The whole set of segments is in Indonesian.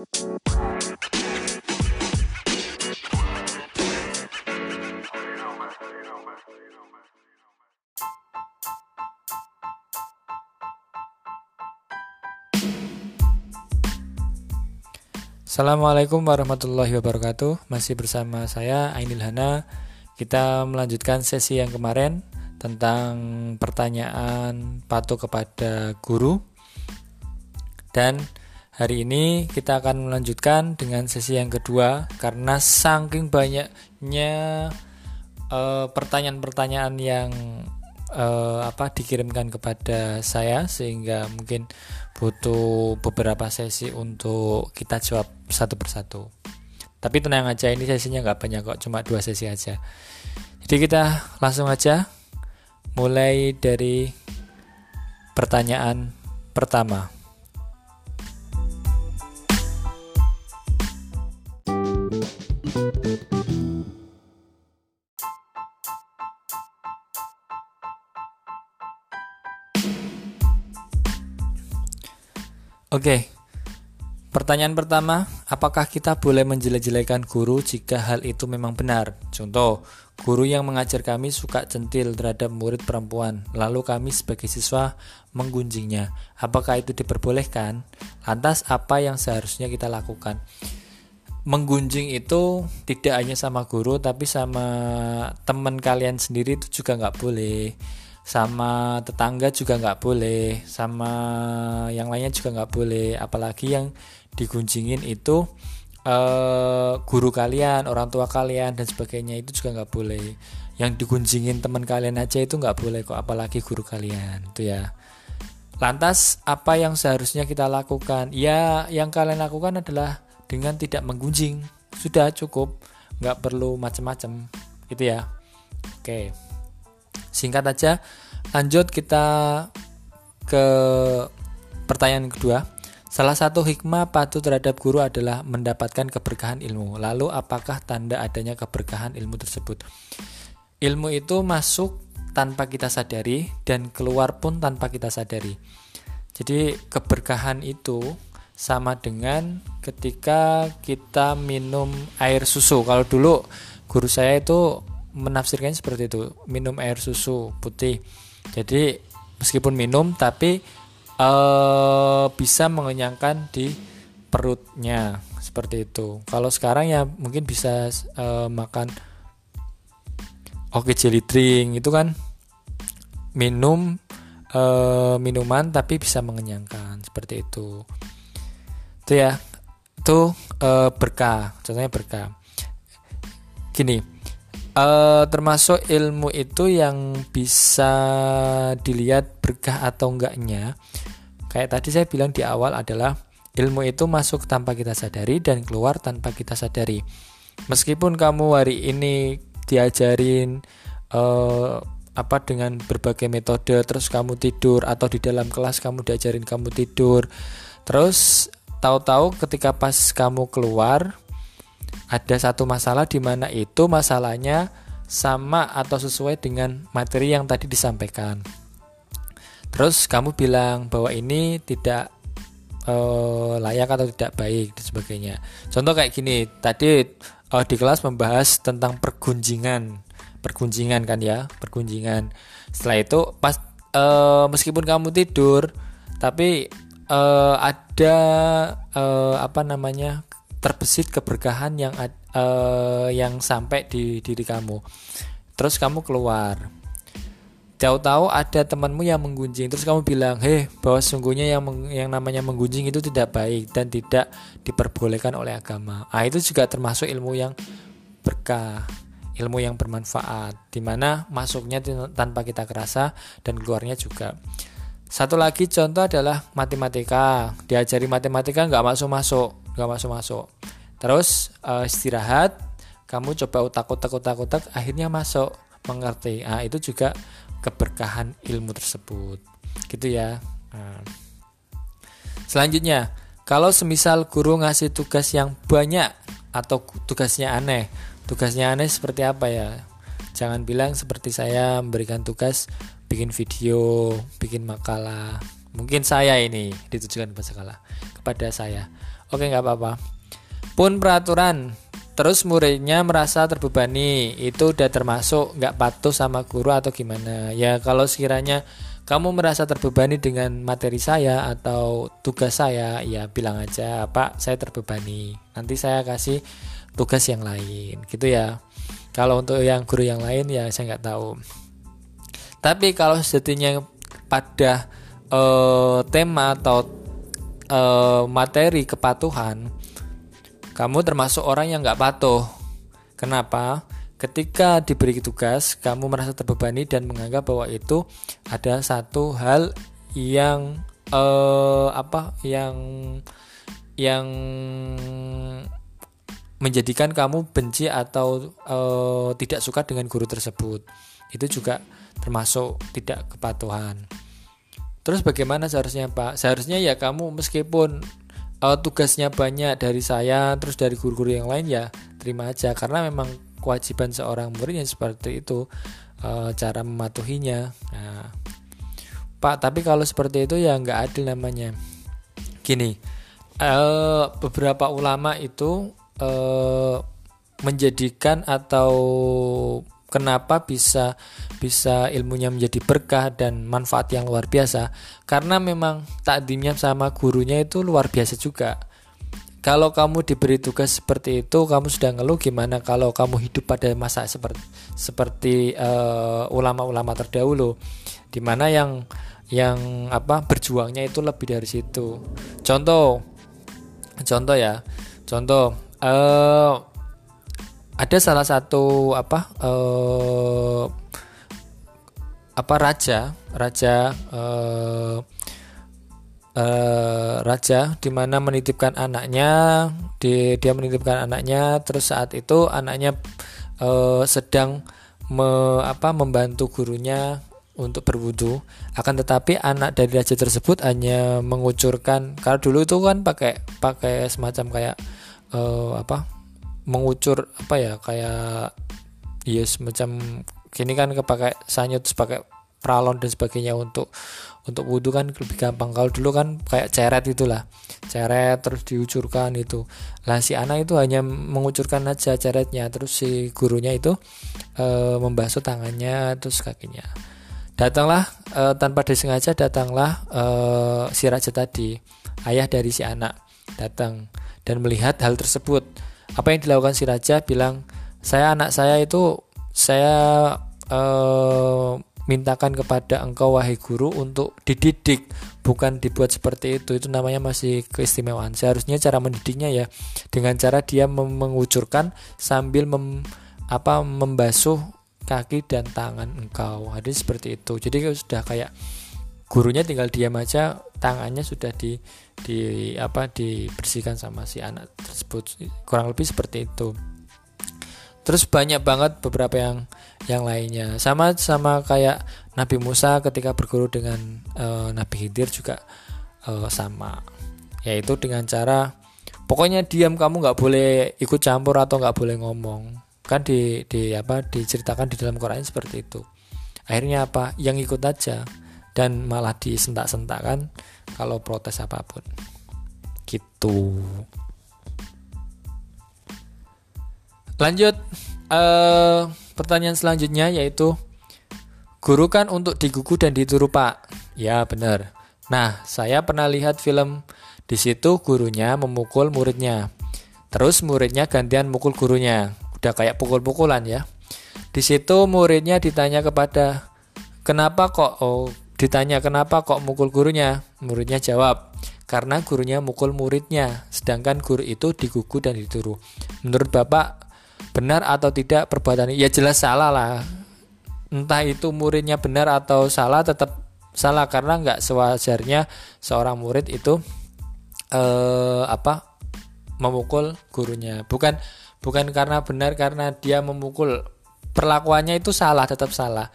Assalamualaikum warahmatullahi wabarakatuh. Masih bersama saya Ainil Hana. Kita melanjutkan sesi yang kemarin Tentang pertanyaan patuh kepada guru. Dan hari ini kita akan melanjutkan dengan sesi yang kedua Karena saking banyaknya eh, pertanyaan-pertanyaan uh, yang uh, apa dikirimkan kepada saya Sehingga mungkin butuh beberapa sesi untuk kita jawab satu persatu. Tapi tenang aja ini sesinya nggak banyak kok, cuma dua sesi aja. Jadi kita langsung aja mulai dari pertanyaan pertama. Oke, pertanyaan pertama, apakah kita boleh menjelek-jelekan guru jika hal itu memang benar? Contoh, guru yang mengajar kami suka centil terhadap murid perempuan, lalu kami sebagai siswa menggunjingnya. Apakah itu diperbolehkan? Lantas, apa yang seharusnya kita lakukan? Menggunjing itu tidak hanya sama guru, tapi sama teman kalian sendiri itu juga nggak boleh sama tetangga juga nggak boleh sama yang lainnya juga nggak boleh. Apalagi yang digunjingin itu uh, guru kalian orang tua kalian dan sebagainya itu juga nggak boleh. Yang digunjingin teman kalian aja itu nggak boleh kok apalagi guru kalian itu ya. Lantas apa yang seharusnya kita lakukan? Ya yang kalian lakukan adalah dengan tidak menggunjing. Sudah cukup nggak perlu macam-macam gitu ya. Oke. okay. Singkat aja, lanjut kita ke pertanyaan kedua. Salah satu hikmah patuh terhadap guru adalah mendapatkan keberkahan ilmu. Lalu apakah tanda adanya keberkahan ilmu tersebut? Ilmu itu masuk tanpa kita sadari dan keluar pun tanpa kita sadari. Jadi keberkahan itu sama dengan ketika kita minum air susu. Kalau dulu guru saya itu menafsirkan seperti itu. Minum air susu putih. Jadi meskipun minum tapi uh, bisa mengenyangkan di perutnya. Seperti itu. Kalau sekarang ya mungkin bisa uh, makan oke jelly drink itu kan. Minum uh, minuman tapi bisa mengenyangkan. Seperti itu. Itu ya. Itu berkah. Contohnya berkah. Gini Uh, termasuk ilmu itu yang bisa dilihat berkah atau enggaknya. Kayak tadi saya bilang di awal adalah ilmu itu masuk tanpa kita sadari dan keluar tanpa kita sadari. Meskipun kamu hari ini diajarin uh, apa dengan berbagai metode, terus kamu tidur atau di dalam kelas kamu diajarin kamu tidur, terus tahu-tahu ketika pas kamu keluar ada satu masalah di mana itu masalahnya sama atau sesuai dengan materi yang tadi disampaikan. Terus kamu bilang bahwa ini tidak uh, layak atau tidak baik dan sebagainya. Contoh kayak gini, tadi uh, di kelas membahas tentang pergunjingan, pergunjingan kan ya, pergunjingan. Setelah itu pas uh, meskipun kamu tidur, tapi ada apa namanya terbesit keberkahan yang uh, yang sampai di diri kamu. Terus kamu keluar. Tahu-tahu ada temanmu yang menggunjing, terus kamu bilang, "Hei, bahwa sungguhnya yang meng, yang namanya menggunjing itu tidak baik dan tidak diperbolehkan oleh agama." Ah, itu juga termasuk ilmu yang berkah, ilmu yang bermanfaat, di mana masuknya tanpa kita kerasa dan keluarnya juga. Satu lagi contoh adalah matematika. Diajari matematika nggak masuk-masuk nggak masuk masuk terus uh, istirahat. Kamu coba utak-utak utak-utak akhirnya masuk. Mengerti. Nah itu juga keberkahan ilmu tersebut. Gitu ya. Nah. selanjutnya kalau semisal guru ngasih tugas yang banyak atau tugasnya aneh tugasnya aneh seperti apa ya? Jangan bilang seperti saya memberikan tugas bikin video bikin makalah. Mungkin saya ini ditujukan kepada kepada saya oke nggak apa-apa. Pun peraturan. Terus muridnya merasa terbebani. Itu udah termasuk nggak patuh sama guru atau gimana? Ya kalau sekiranya kamu merasa terbebani dengan materi saya atau tugas saya ya bilang aja pak saya terbebani. Nanti saya kasih tugas yang lain. Gitu ya. Kalau untuk yang guru yang lain ya saya nggak tahu. Tapi kalau sejatinya pada uh, tema atau uh, materi kepatuhan kamu termasuk orang yang nggak patuh. Kenapa? Ketika diberi tugas, kamu merasa terbebani dan menganggap bahwa itu ada satu hal yang eh, apa? Yang yang menjadikan kamu benci atau eh, tidak suka dengan guru tersebut. Itu juga termasuk tidak kepatuhan. Terus bagaimana seharusnya Pak? Seharusnya ya kamu meskipun uh, tugasnya banyak dari saya terus dari guru-guru yang lain ya terima aja. Karena memang kewajiban seorang murid yang seperti itu uh, cara mematuhinya. Nah, Pak tapi kalau seperti itu ya nggak adil namanya. Gini uh, beberapa ulama itu uh, menjadikan atau kenapa bisa bisa ilmunya menjadi berkah dan manfaat yang luar biasa? Karena memang takdimnya sama gurunya itu luar biasa juga. Kalau kamu diberi tugas seperti itu kamu sudah ngeluh gimana kalau kamu hidup pada masa seperti seperti uh, ulama-ulama terdahulu? Di mana yang yang apa berjuangnya itu lebih dari situ. Contoh contoh ya. Contoh uh, ada salah satu apa uh, apa raja raja uh, uh, raja di mana menitipkan anaknya di, dia menitipkan anaknya terus saat itu anaknya uh, sedang me, apa membantu gurunya untuk berwudu. Akan tetapi anak dari raja tersebut hanya mengucurkan kalau dulu itu kan pakai pakai semacam kayak uh, apa mengucur apa ya kayak ya semacam gini kan kepakai sanyut pakai pralon dan sebagainya untuk untuk wudhu kan lebih gampang. Kalau dulu kan kayak ceret itulah. Ceret terus diucurkan itu. Lah si anak itu hanya mengucurkan aja ceretnya. Terus si gurunya itu e, membasuh tangannya terus kakinya. Datanglah e, tanpa disengaja datanglah e, si raja tadi ayah dari si anak datang dan melihat hal tersebut apa yang dilakukan si raja bilang saya anak saya itu saya uh, mintakan kepada engkau wahai guru untuk dididik bukan dibuat seperti itu. Itu namanya masih keistimewaan. Seharusnya cara mendidiknya ya dengan cara dia mengucurkan sambil mem, apa membasuh kaki dan tangan engkau. Hadis seperti itu. Jadi sudah kayak gurunya tinggal diam aja tangannya sudah di di apa dibersihkan sama si anak tersebut. Kurang lebih seperti itu. Terus banyak banget beberapa yang yang lainnya. Sama sama kayak Nabi Musa ketika berguru dengan uh, Nabi Khidir juga uh, sama. Yaitu dengan cara pokoknya diam kamu nggak boleh ikut campur atau nggak boleh ngomong. Kan di di apa diceritakan di dalam Quran seperti itu. Akhirnya apa? Yang ikut aja dan malah disentak-sentak kan kalau protes apa pun. Gitu. Lanjut uh, pertanyaan selanjutnya yaitu guru kan untuk digugu dan dituru pak? Ya benar. Nah saya pernah lihat film. Di situ gurunya memukul muridnya. Terus muridnya gantian mukul gurunya. Udah kayak pukul-pukulan ya. Di situ muridnya ditanya kepada kenapa kok? Oh Ditanya kenapa kok mukul gurunya, muridnya jawab, karena gurunya mukul muridnya, sedangkan guru itu digugu dan dituru. Menurut Bapak, benar atau tidak perbuatan? Ya jelas salah lah. Entah itu muridnya benar atau salah, tetap salah karena nggak sewajarnya seorang murid itu eh, apa memukul gurunya. Bukan bukan karena benar karena dia memukul perlakuannya itu salah tetap salah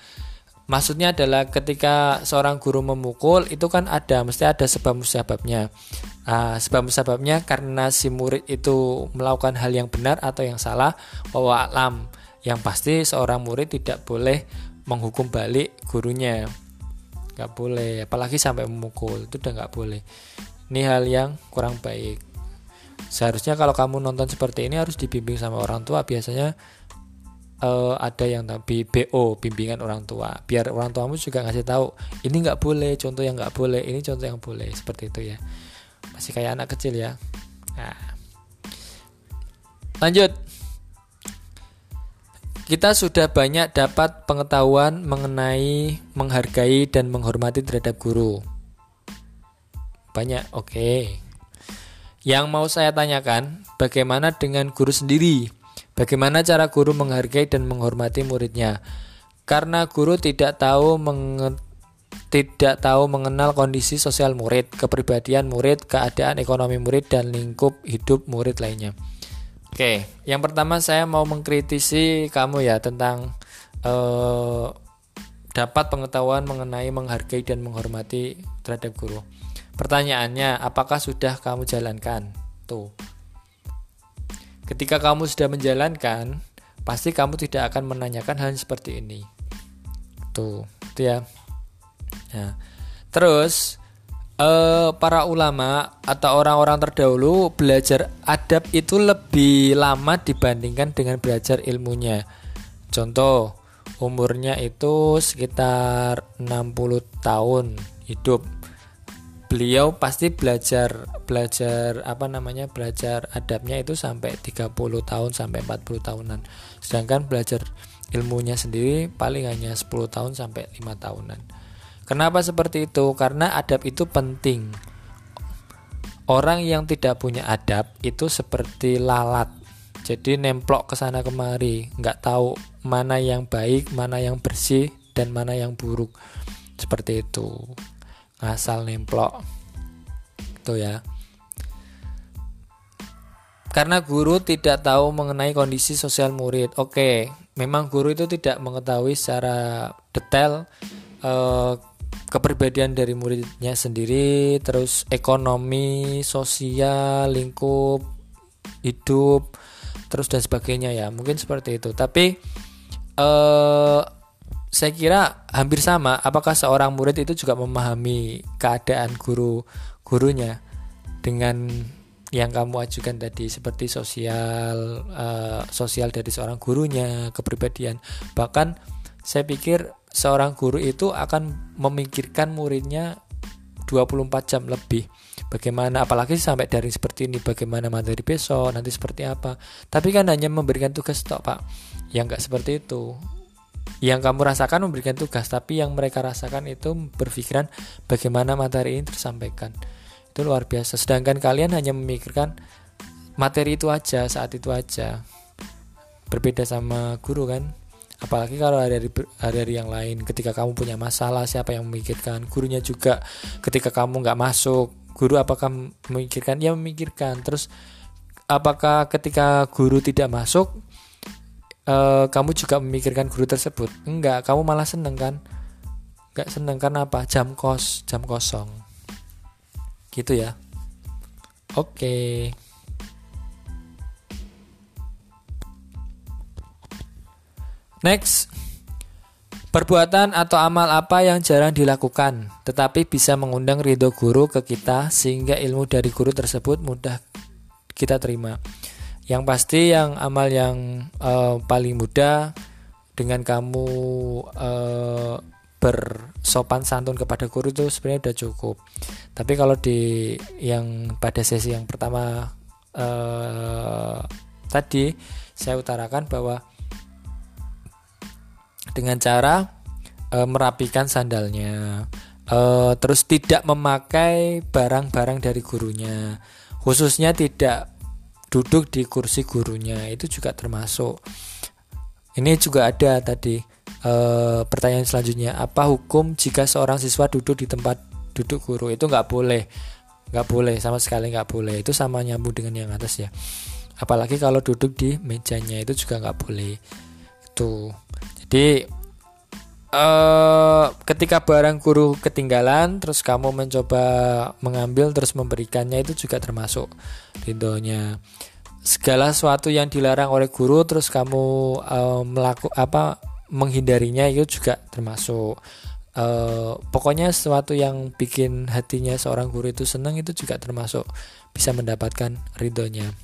Maksudnya adalah ketika seorang guru memukul itu kan ada mesti ada sebab musababnya. Nah, sebab musababnya karena si murid itu melakukan hal yang benar atau yang salah, bahwa alam. Yang pasti seorang murid tidak boleh menghukum balik gurunya. Gak boleh, apalagi sampai memukul itu udah nggak boleh. Ini hal yang kurang baik. seharusnya kalau kamu nonton seperti ini harus dibimbing sama orang tua biasanya uh, ada yang tapi BO bimbingan orang tua biar orang tuamu juga ngasih tahu ini nggak boleh contoh yang nggak boleh ini contoh yang boleh seperti itu ya masih kayak anak kecil ya nah. lanjut kita sudah banyak dapat pengetahuan mengenai menghargai dan menghormati terhadap guru. Banyak, oke. Okay. Yang mau saya tanyakan, bagaimana dengan guru sendiri? Bagaimana cara guru menghargai dan menghormati muridnya? Karena guru tidak tahu menge tidak tahu mengenal kondisi sosial murid, kepribadian murid, keadaan ekonomi murid, dan lingkup hidup murid lainnya. Oke, yang pertama saya mau mengkritisi kamu ya tentang uh, dapat pengetahuan mengenai menghargai dan menghormati terhadap guru. Pertanyaannya, apakah sudah kamu jalankan? Tuh. Ketika kamu sudah menjalankan, pasti kamu tidak akan menanyakan hal seperti ini. Tuh, itu ya. Nah, terus uh, para ulama atau orang-orang terdahulu belajar adab itu lebih lama dibandingkan dengan belajar ilmunya. Contoh, umurnya itu sekitar 60 tahun hidup. Beliau pasti belajar belajar apa namanya? belajar adabnya itu sampai 30 tahun sampai 40 tahunan. Sedangkan belajar ilmunya sendiri paling hanya 10 tahun sampai 5 tahunan. Kenapa seperti itu? Karena adab itu penting. Orang yang tidak punya adab itu seperti lalat. Jadi nemplok ke sana kemari, nggak tahu mana yang baik, mana yang bersih, dan mana yang buruk. Seperti itu. Ngasal nemplok. Itu ya. Karena guru tidak tahu mengenai kondisi sosial murid. Oke, memang guru itu tidak mengetahui secara detail eh, kepribadian dari muridnya sendiri, terus ekonomi, sosial, lingkup hidup, terus dan sebagainya ya. Mungkin seperti itu. Tapi eh saya kira hampir sama. Apakah seorang murid itu juga memahami keadaan guru gurunya dengan yang kamu ajukan tadi seperti sosial uh, sosial dari seorang gurunya, kepribadian. Bahkan saya pikir seorang guru itu akan memikirkan muridnya 24 jam lebih bagaimana apalagi sampai dari seperti ini bagaimana materi besok nanti seperti apa tapi kan hanya memberikan tugas tok pak yang nggak seperti itu yang kamu rasakan memberikan tugas tapi yang mereka rasakan itu berpikiran bagaimana materi ini tersampaikan. Itu luar biasa. Sedangkan kalian hanya memikirkan materi itu aja saat itu aja. Berbeda sama guru kan? Apalagi kalau ada dari ada dari yang lain ketika kamu punya masalah siapa yang memikirkan? Gurunya juga ketika kamu nggak masuk guru apakah memikirkan? Ya memikirkan. Terus apakah ketika guru tidak masuk uh, kamu juga memikirkan guru tersebut? Enggak kamu malah seneng kan? Nggak seneng karena apa? Jam kos jam kosong. Gitu ya. Oke. Okay. Next, perbuatan atau amal apa yang jarang dilakukan, tetapi bisa mengundang ridho guru ke kita sehingga ilmu dari guru tersebut mudah kita terima. Yang pasti yang amal yang uh, paling mudah dengan kamu uh, bersopan santun kepada guru itu sebenarnya udah cukup. Tapi kalau di yang pada sesi yang pertama uh, tadi saya utarakan bahwa dengan cara e, merapikan sandalnya, e, terus tidak memakai barang-barang dari gurunya, khususnya tidak duduk di kursi gurunya itu juga termasuk. Ini juga ada tadi e, pertanyaan selanjutnya, apa hukum jika seorang siswa duduk di tempat duduk guru itu nggak boleh, nggak boleh sama sekali nggak boleh. Itu sama nyambung dengan yang atas ya. Apalagi kalau duduk di mejanya itu juga nggak boleh. Itu jadi uh, ketika barang guru ketinggalan terus kamu mencoba mengambil terus memberikannya itu juga termasuk ridhonya segala sesuatu yang dilarang oleh guru terus kamu uh, melaku apa menghindarinya itu juga termasuk uh, pokoknya sesuatu yang bikin hatinya seorang guru itu senang itu juga termasuk bisa mendapatkan ridhonya.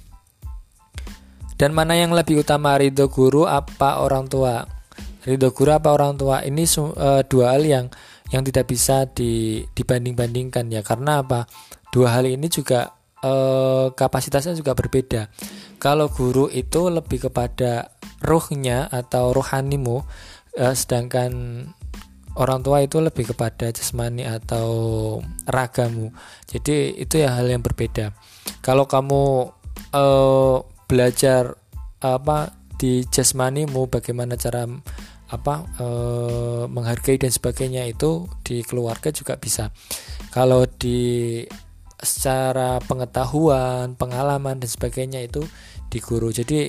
Dan mana yang lebih utama ridho guru apa orang tua? Ridho guru apa orang tua? Ini uh, dua hal yang yang tidak bisa di, dibanding-bandingkan ya. Karena apa? Dua hal ini juga uh, kapasitasnya juga berbeda. Kalau guru itu lebih kepada ruhnya atau rohanimu, uh, sedangkan orang tua itu lebih kepada jasmani atau ragamu. Jadi itu ya hal yang berbeda. Kalau kamu uh, belajar apa di jasmanimu bagaimana cara apa e, menghargai dan sebagainya itu di keluarga juga bisa. Kalau di secara pengetahuan, pengalaman dan sebagainya itu di guru. Jadi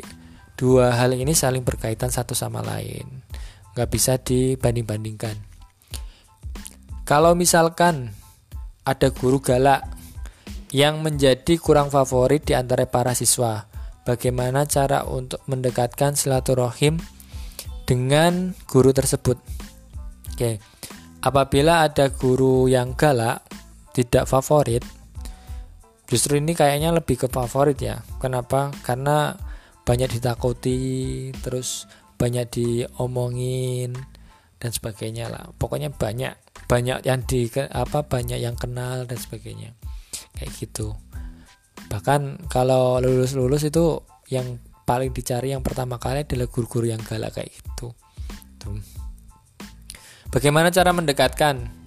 dua hal ini saling berkaitan satu sama lain. nggak bisa dibanding-bandingkan. Kalau misalkan ada guru galak yang menjadi kurang favorit di antara para siswa, bagaimana cara untuk mendekatkan silaturahim dengan guru tersebut. Oke. Apabila ada guru yang galak, tidak favorit, justru ini kayaknya lebih ke favorit ya. Kenapa? Karena banyak ditakuti, terus banyak diomongin dan sebagainya lah. Pokoknya banyak banyak yang di apa banyak yang kenal dan sebagainya. Kayak gitu bahkan kalau lulus lulus itu yang paling dicari yang pertama kali adalah guru-guru yang galak kayak gitu. Tuh. bagaimana cara mendekatkan?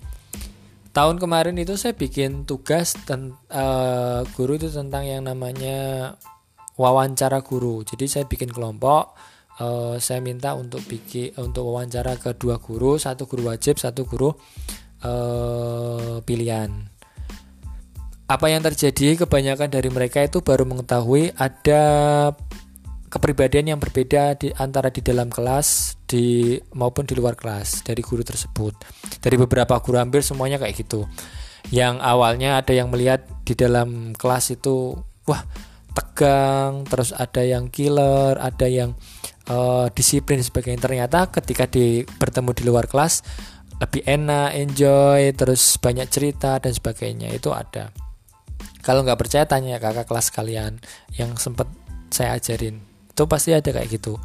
Tahun kemarin itu saya bikin tugas dan uh, guru itu tentang yang namanya wawancara guru. Jadi saya bikin kelompok uh, saya minta untuk bikin untuk wawancara kedua guru satu guru wajib satu guru uh, pilihan. Apa yang terjadi kebanyakan dari mereka itu baru mengetahui ada kepribadian yang berbeda di antara di dalam kelas di maupun di luar kelas dari guru tersebut. Dari beberapa guru hampir semuanya kayak gitu. Yang awalnya ada yang melihat di dalam kelas itu wah tegang, terus ada yang killer, ada yang uh, disiplin sebagainya. Ternyata ketika di bertemu di luar kelas lebih enak, enjoy, terus banyak cerita dan sebagainya. Itu ada. Kalau nggak percaya tanya kakak kelas kalian yang sempat saya ajarin. Itu pasti ada kayak gitu.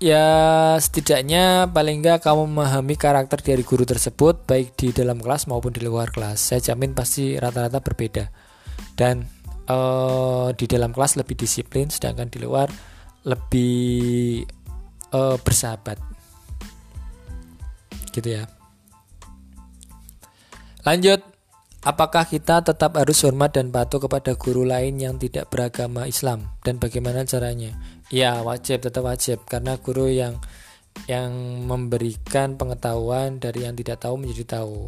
Ya setidaknya paling nggak kamu memahami karakter dari guru tersebut baik di dalam kelas maupun di luar kelas. Saya jamin pasti rata-rata berbeda. Dan uh, di dalam kelas lebih disiplin, sedangkan di luar lebih uh, bersahabat. Gitu ya. Lanjut Apakah kita tetap harus hormat dan patuh kepada guru lain yang tidak beragama Islam dan bagaimana caranya? Ya, wajib tetap wajib karena guru yang yang memberikan pengetahuan dari yang tidak tahu menjadi tahu.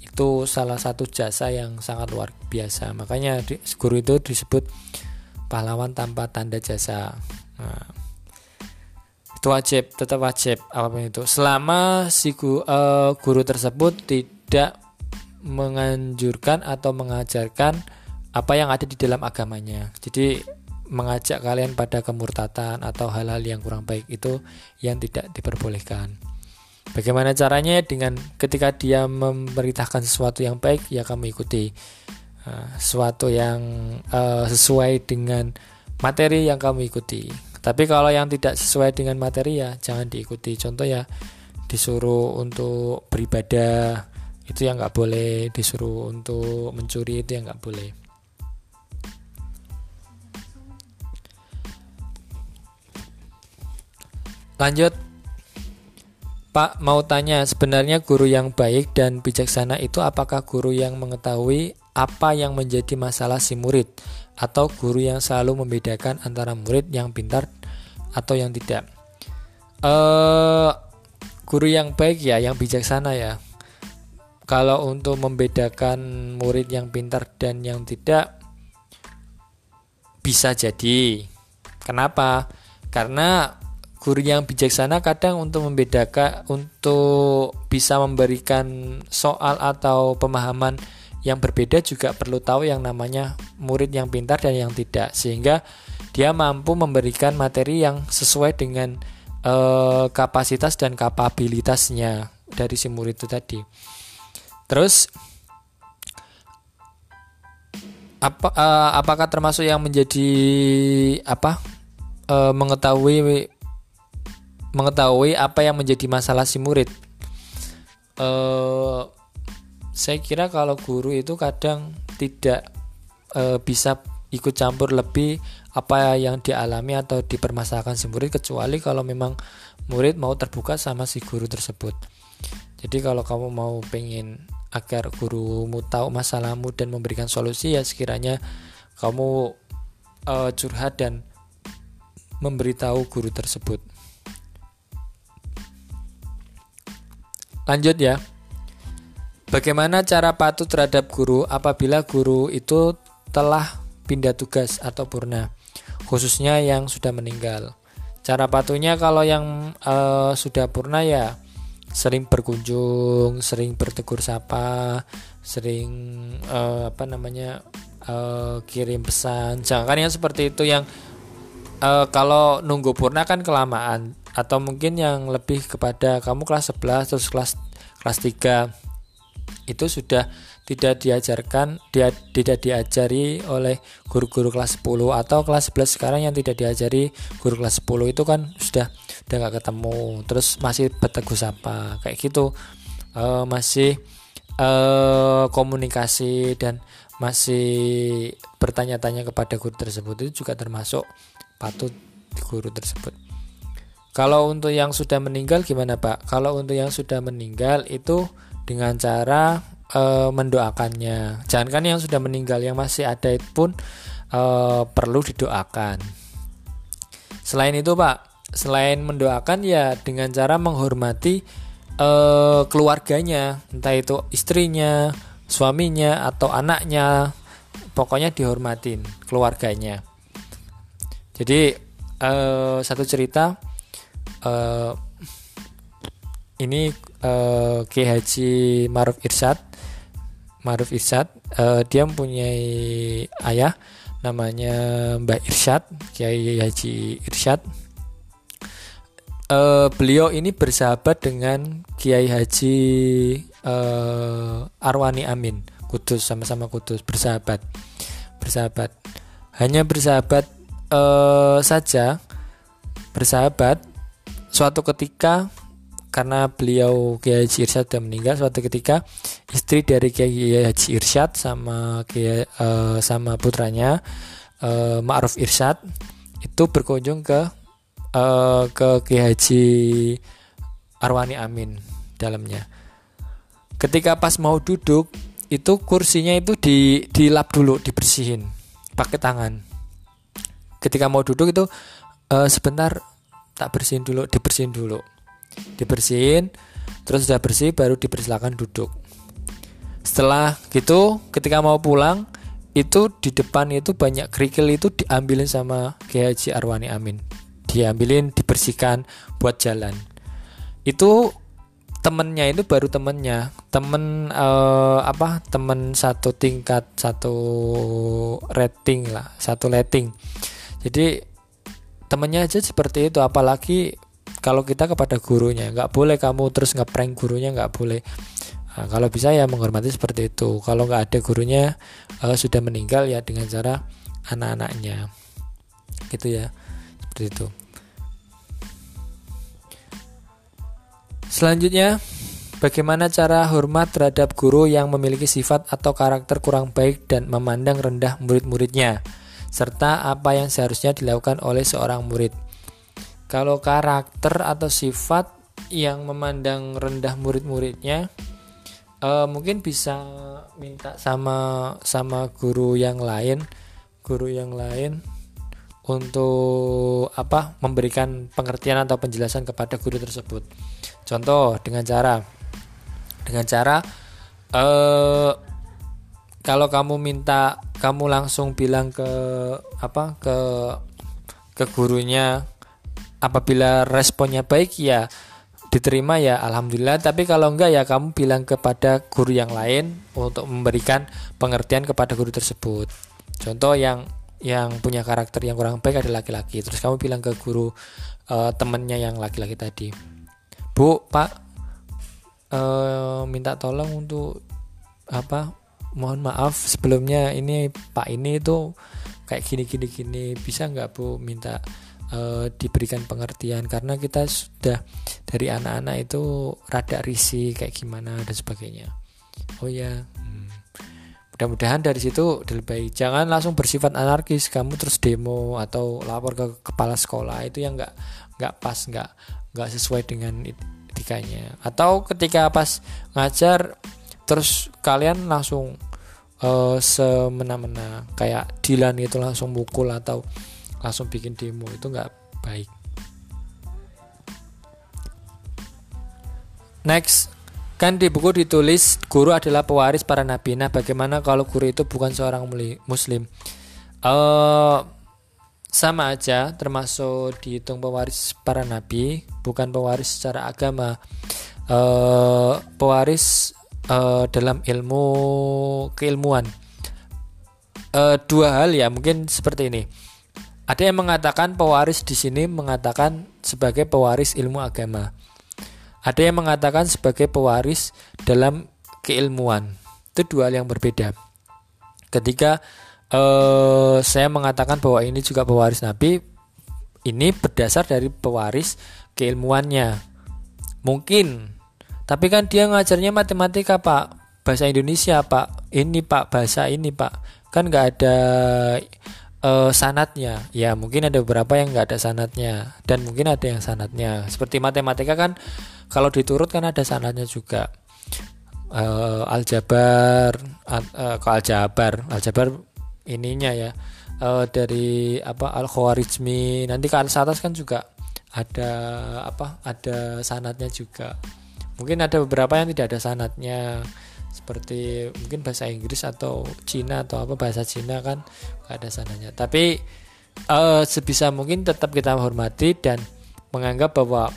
Itu salah satu jasa yang sangat luar biasa. Makanya guru itu disebut pahlawan tanpa tanda jasa. Nah, itu wajib, tetap wajib apa pun itu. Selama si guru, uh, guru tersebut tidak menganjurkan atau mengajarkan apa yang ada di dalam agamanya. Jadi mengajak kalian pada kemurtatan atau hal-hal yang kurang baik itu yang tidak diperbolehkan. Bagaimana caranya dengan ketika dia memerintahkan sesuatu yang baik ya kamu ikuti uh, sesuatu yang uh, sesuai dengan materi yang kamu ikuti. Tapi kalau yang tidak sesuai dengan materi ya jangan diikuti. Contoh ya disuruh untuk beribadah itu yang nggak boleh disuruh untuk mencuri itu yang nggak boleh. Lanjut. Pak mau tanya sebenarnya guru yang baik dan bijaksana itu apakah guru yang mengetahui apa yang menjadi masalah si murid? Atau guru yang selalu membedakan antara murid yang pintar atau yang tidak? Uh, guru yang baik ya yang bijaksana ya kalau untuk membedakan murid yang pintar dan yang tidak bisa jadi. Kenapa? Karena guru yang bijaksana kadang untuk membedakan untuk bisa memberikan soal atau pemahaman yang berbeda juga perlu tahu yang namanya murid yang pintar dan yang tidak sehingga dia mampu memberikan materi yang sesuai dengan uh, kapasitas dan kapabilitasnya dari si murid itu tadi. Terus apa uh, apakah termasuk yang menjadi apa uh, mengetahui mengetahui apa yang menjadi masalah si murid? Uh, saya kira kalau guru itu kadang tidak uh, bisa ikut campur lebih apa yang dialami atau dipermasalahkan si murid kecuali kalau memang murid mau terbuka sama si guru tersebut. Jadi kalau kamu mau pengen agar gurumu tahu masalahmu dan memberikan solusi ya sekiranya kamu uh, curhat dan memberitahu guru tersebut. Lanjut ya. Bagaimana cara patuh terhadap guru apabila guru itu telah pindah tugas atau purna, khususnya yang sudah meninggal. Cara patuhnya kalau yang uh, sudah purna ya sering berkunjung, sering bertegur sapa, sering uh, apa namanya uh, kirim pesan. Jangan yang seperti itu yang uh, kalau nunggu purna kan kelamaan. Atau mungkin yang lebih kepada kamu kelas 11 terus kelas kelas 3 itu sudah tidak diajarkan dia tidak diajari oleh guru-guru kelas 10 atau kelas 11 sekarang yang tidak diajari guru kelas 10 itu kan sudah udah nggak ketemu terus masih bertegur sapa kayak gitu uh, masih uh, komunikasi dan masih bertanya-tanya kepada guru tersebut itu juga termasuk patut guru tersebut kalau untuk yang sudah meninggal gimana Pak? Kalau untuk yang sudah meninggal itu dengan cara e, mendoakannya. Jangankan yang sudah meninggal, yang masih ada pun e, perlu didoakan. Selain itu, Pak, selain mendoakan ya dengan cara menghormati e, keluarganya, entah itu istrinya, suaminya atau anaknya, pokoknya dihormatin keluarganya. Jadi e, satu cerita e, ini uh, Ki Haji Maruf Irsyad Maruf Irsyad uh, dia mempunyai ayah namanya Mbah Irsyad Kiai Haji Irsyad uh, beliau ini bersahabat dengan Kiai Haji uh, Arwani Amin. Kudus sama-sama Kudus bersahabat. Bersahabat. Hanya bersahabat uh, saja bersahabat suatu ketika karena beliau Kiai Haji Irsyad sudah meninggal suatu ketika istri dari Kiai Haji Irsyad sama Kiai uh, sama putranya uh, Ma'ruf Irsyad itu berkunjung ke uh, ke Kiai Haji Arwani Amin dalamnya. Ketika pas mau duduk itu kursinya itu di dilap dulu dibersihin pakai tangan. Ketika mau duduk itu uh, sebentar tak bersihin dulu dibersihin dulu dibersihin terus sudah bersih baru dipersilakan duduk setelah gitu ketika mau pulang itu di depan itu banyak kerikil itu diambilin sama Kiai Haji Arwani Amin diambilin dibersihkan buat jalan. Itu temennya itu baru temennya. Temen uh, apa temen satu tingkat satu rating lah satu rating jadi temennya aja seperti itu. Apalagi kalau kita kepada gurunya. Nggak boleh kamu terus ngeprank gurunya nggak boleh. Nah, kalau bisa ya menghormati seperti itu. Kalau nggak ada gurunya uh, sudah meninggal ya dengan cara anak-anaknya. Gitu ya seperti itu selanjutnya Bagaimana cara hormat terhadap guru yang memiliki sifat atau karakter kurang baik dan memandang rendah murid-muridnya, serta apa yang seharusnya dilakukan oleh seorang murid? Kalau karakter atau sifat yang memandang rendah murid-muridnya, uh, mungkin bisa minta sama sama guru yang lain, guru yang lain untuk apa memberikan pengertian atau penjelasan kepada guru tersebut. Contoh dengan cara dengan cara uh, kalau kamu minta kamu langsung bilang ke apa ke ke gurunya apabila responnya baik ya diterima ya alhamdulillah tapi kalau enggak ya kamu bilang kepada guru yang lain untuk memberikan pengertian kepada guru tersebut contoh yang yang punya karakter yang kurang baik adalah laki-laki. Terus kamu bilang ke guru uh, temennya yang laki-laki tadi bu pak uh, minta tolong untuk apa mohon maaf sebelumnya ini Pak ini itu kayak gini gini gini bisa nggak Bu minta uh, diberikan pengertian? Karena kita sudah dari anak-anak itu rada risih kayak gimana dan sebagainya. Oh ya. Mudah-mudahan dari situ lebih baik jangan langsung bersifat anarkis kamu terus demo atau lapor ke kepala sekolah. Itu yang nggak nggak pas nggak nggak sesuai dengan etikanya. Atau ketika pas ngajar terus kalian langsung uh, semena-mena. Kayak Dilan itu langsung mukul atau langsung bikin demo. Itu nggak baik. Next, kan di buku ditulis guru adalah pewaris para nabi. Nah, bagaimana kalau guru itu bukan seorang muslim? Uh, sama aja, termasuk dihitung pewaris para nabi, bukan pewaris secara agama. Uh, pewaris uh, dalam ilmu keilmuan. Uh, dua hal ya mungkin seperti ini. Ada yang mengatakan pewaris di sini mengatakan sebagai pewaris ilmu agama. Ada yang mengatakan sebagai pewaris dalam keilmuan. Itu dua hal yang berbeda. Ketika uh, saya mengatakan bahwa ini juga pewaris Nabi, ini berdasar dari pewaris keilmuannya. Mungkin tapi kan dia ngajarnya matematika pak, bahasa Indonesia pak, ini pak bahasa ini pak, kan nggak ada uh, sanatnya. Ya mungkin ada beberapa yang nggak ada sanatnya dan mungkin ada yang sanatnya. Seperti matematika kan kalau diturut kan ada sanatnya juga. Uh, aljabar, uh, ke aljabar, aljabar ininya ya uh, dari apa al khawarizmi nanti ke al kan juga ada apa ada sanatnya juga mungkin ada beberapa yang tidak ada sanatnya seperti mungkin bahasa Inggris atau Cina atau apa bahasa Cina kan gak ada sanatnya tapi uh, sebisa mungkin tetap kita hormati dan menganggap bahwa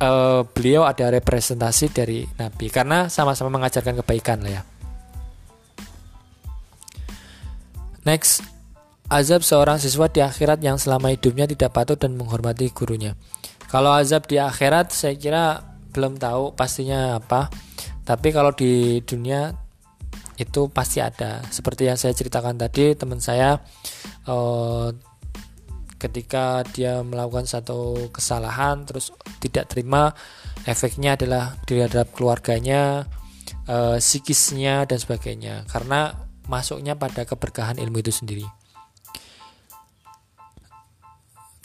uh, beliau ada representasi dari Nabi. Karena sama-sama mengajarkan kebaikan lah ya. Next azab seorang siswa di akhirat yang selama hidupnya tidak patuh dan menghormati gurunya. Kalau azab di akhirat saya kira belum tahu pastinya apa tapi kalau di dunia itu pasti ada. Seperti yang saya ceritakan tadi teman saya eh, ketika dia melakukan satu kesalahan terus tidak terima efeknya adalah terhadap keluarganya eh, psikisnya dan sebagainya. Karena masuknya pada keberkahan ilmu itu sendiri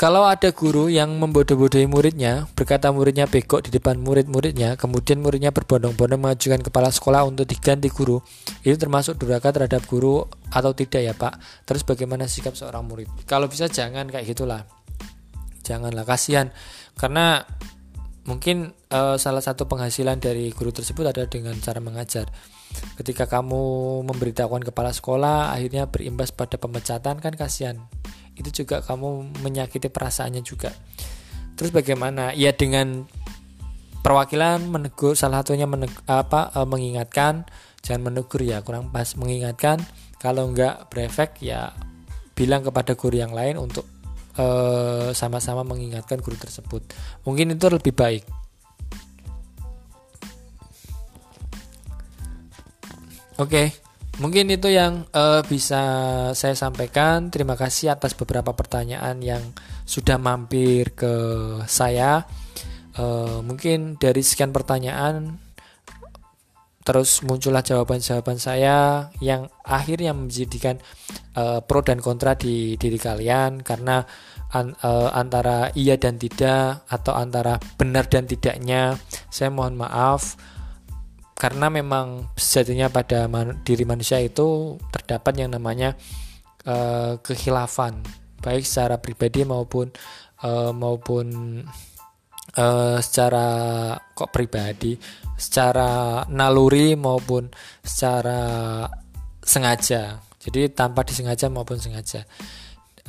Kalau ada guru yang membodoh-bodohi muridnya, berkata muridnya begok di depan murid-muridnya, kemudian muridnya berbondong-bondong mengajukan kepala sekolah untuk diganti guru, itu termasuk durhaka terhadap guru atau tidak ya Pak? Terus bagaimana sikap seorang murid? Kalau bisa jangan kayak gitulah. Janganlah kasihan karena mungkin uh, salah satu penghasilan dari guru tersebut adalah dengan cara mengajar. Ketika kamu memberitahukan kepala sekolah akhirnya berimbas pada pemecatan kan kasihan itu juga kamu menyakiti perasaannya juga. Terus bagaimana? Ya dengan perwakilan menegur salah satunya meneg, apa e, mengingatkan jangan menegur ya kurang pas mengingatkan. Kalau enggak berefek ya bilang kepada guru yang lain untuk e, sama-sama mengingatkan guru tersebut. Mungkin itu lebih baik. Oke. okay. Mungkin itu yang uh, bisa saya sampaikan. Terima kasih atas beberapa pertanyaan yang sudah mampir ke saya. Uh, mungkin dari sekian pertanyaan terus muncullah jawaban-jawaban saya yang akhirnya menjadikan uh, pro dan kontra di diri kalian karena an, uh, antara iya dan tidak atau antara benar dan tidaknya saya mohon maaf karena memang sejatinya pada man, diri manusia itu terdapat yang namanya uh, kehilafan baik secara pribadi maupun uh, maupun uh, secara kok pribadi secara naluri maupun secara sengaja. Jadi tanpa disengaja maupun sengaja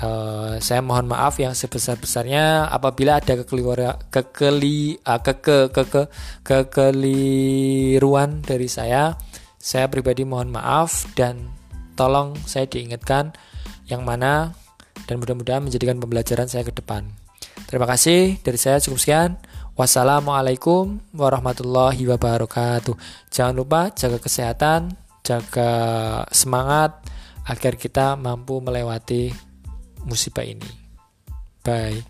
Uh, saya mohon maaf yang sebesar-besarnya apabila ada kekeliruan kekeli uh, ke, ke, ke, kekeliruan dari saya. Saya pribadi mohon maaf dan tolong saya diingatkan yang mana dan mudah-mudahan menjadikan pembelajaran saya ke depan. Terima kasih dari saya cukup sekian. Wassalamualaikum warahmatullahi wabarakatuh. Jangan lupa jaga kesehatan, jaga semangat agar kita mampu melewati musibah ini. Bye.